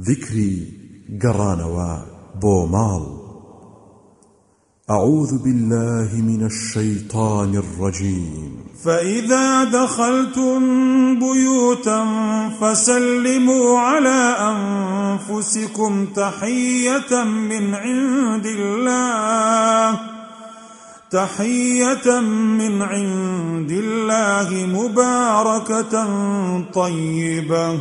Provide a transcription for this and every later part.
ذكري قرانوا بومال. أعوذ بالله من الشيطان الرجيم. فإذا دخلتم بيوتا فسلموا على أنفسكم تحية من عند الله. تحية من عند الله مباركة طيبة.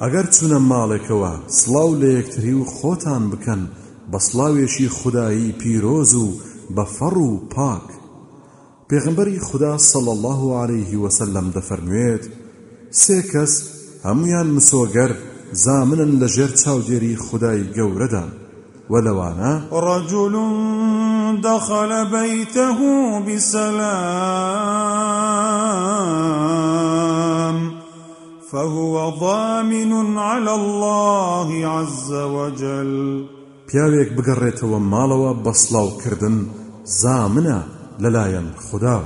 ئەگەر چونە ماڵێکەوە سڵاو لە یەکتری و خۆتان بکەن بە سڵاوێشی خودایی پیرۆز و بە فەڕ و پاک. پێغمبەری خدا صل الله عليه وسلم دەفەرموێت سێ کەس هەمویان مسۆگەر زامنن لەژێر چاودێری خدای گەورەدا. ولوانا رجل دخل بيته بسلام. فهو ضامن على الله عز وجل. پیاوێک بگەڕێتەوە ماڵەوە بە سڵاوکردن زامنە لەلایەن خدا.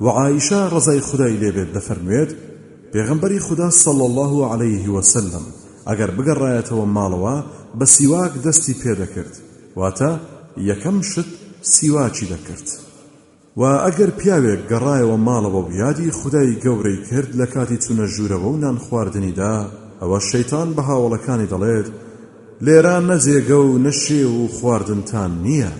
وعائشە ڕزای خدای لێبێت دەفەرموێت پێغەمبەری خدا صلى الله عليه وسلم ئەگەر بگەڕایەتەوە ماڵەوە بە سیواک دەستی پێدەکرد واتە یەکەم شت سیواکی دەکرد. و ئەگەر پیاوێک گەڕایەوە ماڵەوە و یادی خدای گەورەی کرد لە کاتی چونە ژوورەوە و نان خواردنیدا ئەوە شەیتان بە هاوڵەکانی دەڵێت لێران نەجێگە و نەشێ و خواردنتان نییە.